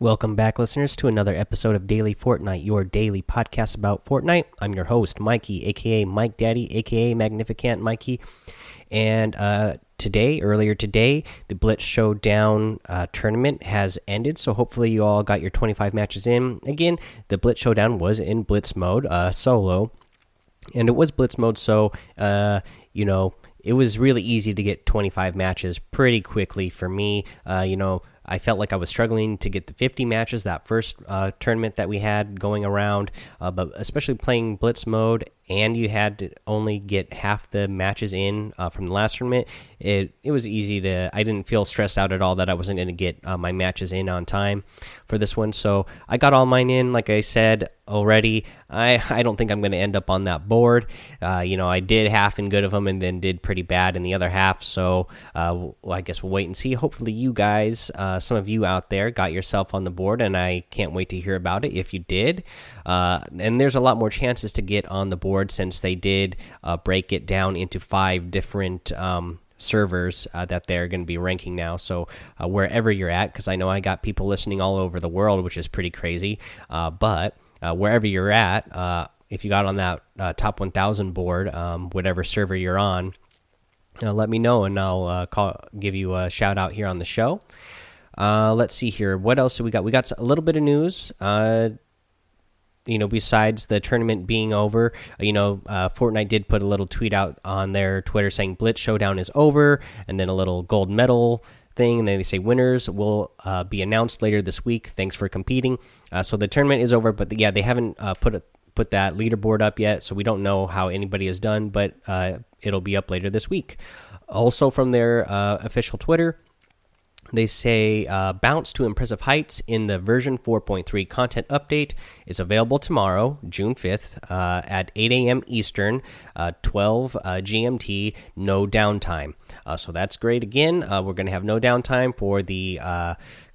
Welcome back, listeners, to another episode of Daily Fortnite, your daily podcast about Fortnite. I'm your host, Mikey, aka Mike Daddy, aka Magnificent Mikey. And uh, today, earlier today, the Blitz Showdown uh, tournament has ended. So hopefully, you all got your 25 matches in. Again, the Blitz Showdown was in Blitz mode, uh, solo, and it was Blitz mode. So, uh, you know, it was really easy to get 25 matches pretty quickly for me. Uh, you know, I felt like I was struggling to get the 50 matches that first uh, tournament that we had going around, uh, but especially playing blitz mode and you had to only get half the matches in uh, from the last tournament. It it was easy to. I didn't feel stressed out at all that I wasn't going to get uh, my matches in on time for this one. So I got all mine in. Like I said already, I I don't think I'm going to end up on that board. Uh, you know, I did half and good of them, and then did pretty bad in the other half. So uh, well, I guess we'll wait and see. Hopefully, you guys, uh, some of you out there, got yourself on the board, and I can't wait to hear about it if you did. Uh, and there's a lot more chances to get on the board since they did uh, break it down into five different. Um, servers uh, that they're going to be ranking now. So uh, wherever you're at, because I know I got people listening all over the world, which is pretty crazy. Uh, but uh, wherever you're at, uh, if you got on that uh, top 1,000 board, um, whatever server you're on, let me know and I'll call give you a shout out here on the show. let's see here. What else do we got? We got a little bit of news you know, besides the tournament being over, you know, uh, Fortnite did put a little tweet out on their Twitter saying Blitz Showdown is over, and then a little gold medal thing. And then they say winners will uh, be announced later this week. Thanks for competing. Uh, so the tournament is over, but the, yeah, they haven't uh, put a, put that leaderboard up yet, so we don't know how anybody has done, but uh, it'll be up later this week. Also, from their uh, official Twitter. They say uh, Bounce to Impressive Heights in the version 4.3 content update is available tomorrow, June 5th, uh, at 8 a.m. Eastern, uh, 12 uh, GMT, no downtime. Uh, so that's great. Again, uh, we're going to have no downtime for the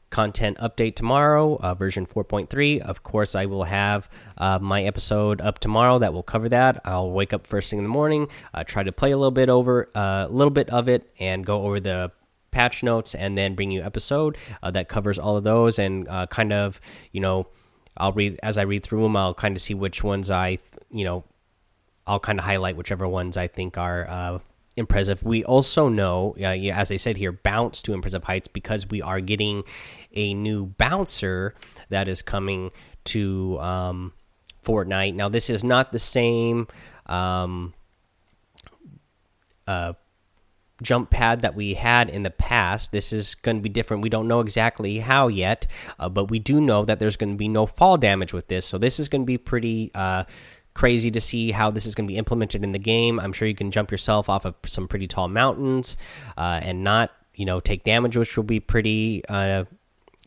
content update tomorrow, version 4.3. Of course, I will have my episode up tomorrow that will cover that. I'll wake up first thing in the morning, try to play a little bit over a little bit of it, and go over the patch notes and then bring you episode uh, that covers all of those and uh, kind of you know I'll read as I read through them I'll kind of see which ones I you know I'll kind of highlight whichever ones I think are uh, impressive. We also know, as I said here, bounce to impressive heights because we are getting a new bouncer that is coming to um, Fortnite. Now, this is not the same um, uh, jump pad that we had in the past. This is going to be different. We don't know exactly how yet, uh, but we do know that there's going to be no fall damage with this. So this is going to be pretty uh, crazy to see how this is going to be implemented in the game. I'm sure you can jump yourself off of some pretty tall mountains uh, and not, you know, take damage, which will be pretty uh,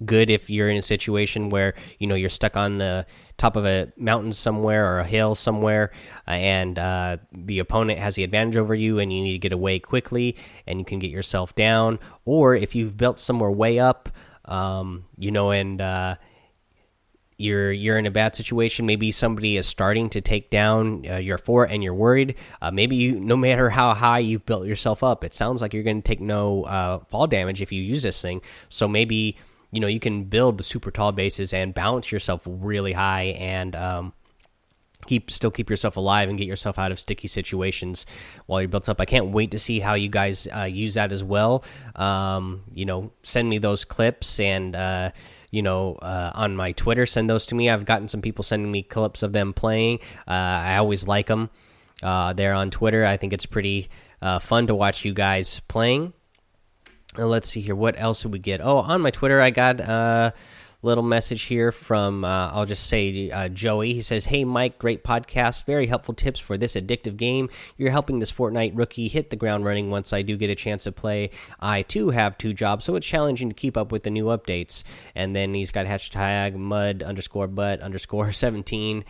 good if you're in a situation where you know you're stuck on the top of a mountain somewhere or a hill somewhere uh, and uh, the opponent has the advantage over you and you need to get away quickly and you can get yourself down. Or if you've built somewhere way up um, you know and uh, you're you're in a bad situation maybe somebody is starting to take down uh, your fort and you're worried uh, maybe you no matter how high you've built yourself up it sounds like you're going to take no uh, fall damage if you use this thing. So maybe you know you can build the super tall bases and balance yourself really high and um, keep still keep yourself alive and get yourself out of sticky situations while you're built up. I can't wait to see how you guys uh, use that as well. Um, you know, send me those clips and. Uh, you know, uh, on my Twitter, send those to me. I've gotten some people sending me clips of them playing. Uh, I always like them. Uh, there on Twitter, I think it's pretty uh, fun to watch you guys playing. Uh, let's see here. What else did we get? Oh, on my Twitter, I got a little message here from, uh, I'll just say uh, Joey. He says, Hey, Mike, great podcast. Very helpful tips for this addictive game. You're helping this Fortnite rookie hit the ground running once I do get a chance to play. I too have two jobs, so it's challenging to keep up with the new updates. And then he's got hashtag mud underscore butt underscore 17.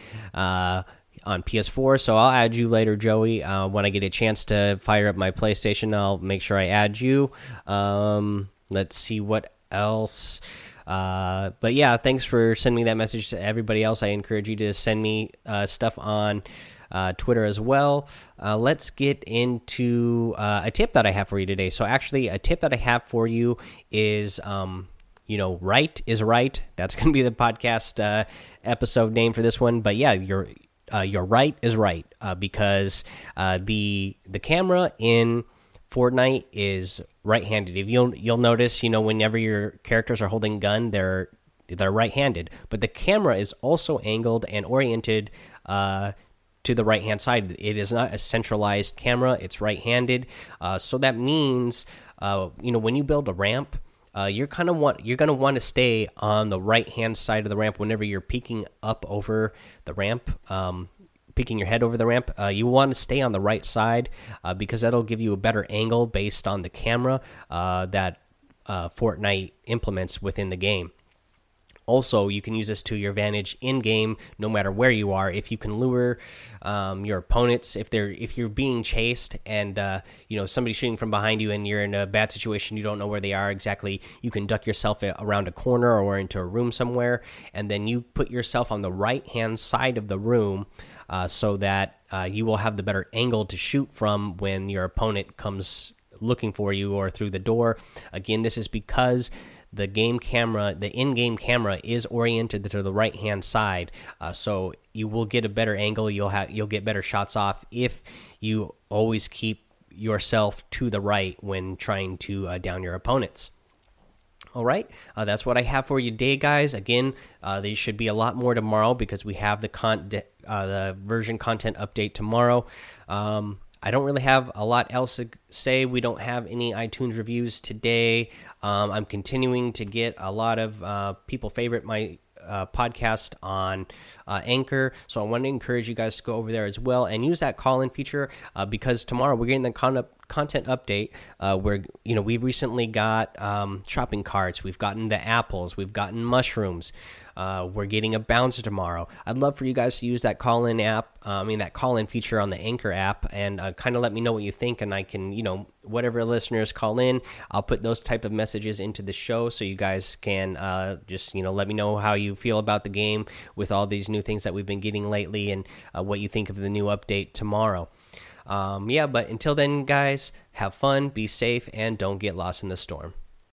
On PS4. So I'll add you later, Joey. Uh, when I get a chance to fire up my PlayStation, I'll make sure I add you. Um, let's see what else. Uh, but yeah, thanks for sending that message to everybody else. I encourage you to send me uh, stuff on uh, Twitter as well. Uh, let's get into uh, a tip that I have for you today. So, actually, a tip that I have for you is. Um, you know, right is right. That's going to be the podcast uh, episode name for this one. But yeah, you're uh, you're right is right uh, because uh, the the camera in Fortnite is right-handed. If you'll you'll notice, you know, whenever your characters are holding gun, they're they're right-handed, but the camera is also angled and oriented uh, to the right hand side. It is not a centralized camera; it's right-handed. Uh, so that means, uh, you know, when you build a ramp, uh, you're kind of want you're gonna want to stay on the right hand side of the ramp whenever you're peeking up over the ramp. Um, peeking your head over the ramp, uh, you want to stay on the right side uh, because that'll give you a better angle based on the camera uh, that uh, Fortnite implements within the game. Also, you can use this to your advantage in game, no matter where you are. If you can lure um, your opponents, if they're if you're being chased and uh, you know somebody's shooting from behind you and you're in a bad situation, you don't know where they are exactly. You can duck yourself around a corner or into a room somewhere, and then you put yourself on the right hand side of the room. Uh, so that uh, you will have the better angle to shoot from when your opponent comes looking for you or through the door. Again, this is because the game camera, the in-game camera, is oriented to the right-hand side, uh, so you will get a better angle. You'll have you'll get better shots off if you always keep yourself to the right when trying to uh, down your opponents. All right, uh, that's what I have for you today, guys. Again, uh, there should be a lot more tomorrow because we have the con uh, the version content update tomorrow. Um, I don't really have a lot else to say. We don't have any iTunes reviews today. Um, I'm continuing to get a lot of uh, people favorite my uh, podcast on uh, Anchor. So I want to encourage you guys to go over there as well and use that call in feature uh, because tomorrow we're getting the con content update uh, where you know we recently got um, shopping carts, we've gotten the apples, we've gotten mushrooms. Uh, we're getting a bouncer tomorrow. I'd love for you guys to use that call in app, uh, I mean, that call in feature on the Anchor app, and uh, kind of let me know what you think. And I can, you know, whatever listeners call in, I'll put those type of messages into the show so you guys can uh, just, you know, let me know how you feel about the game with all these new things that we've been getting lately and uh, what you think of the new update tomorrow. Um, yeah, but until then, guys, have fun, be safe, and don't get lost in the storm.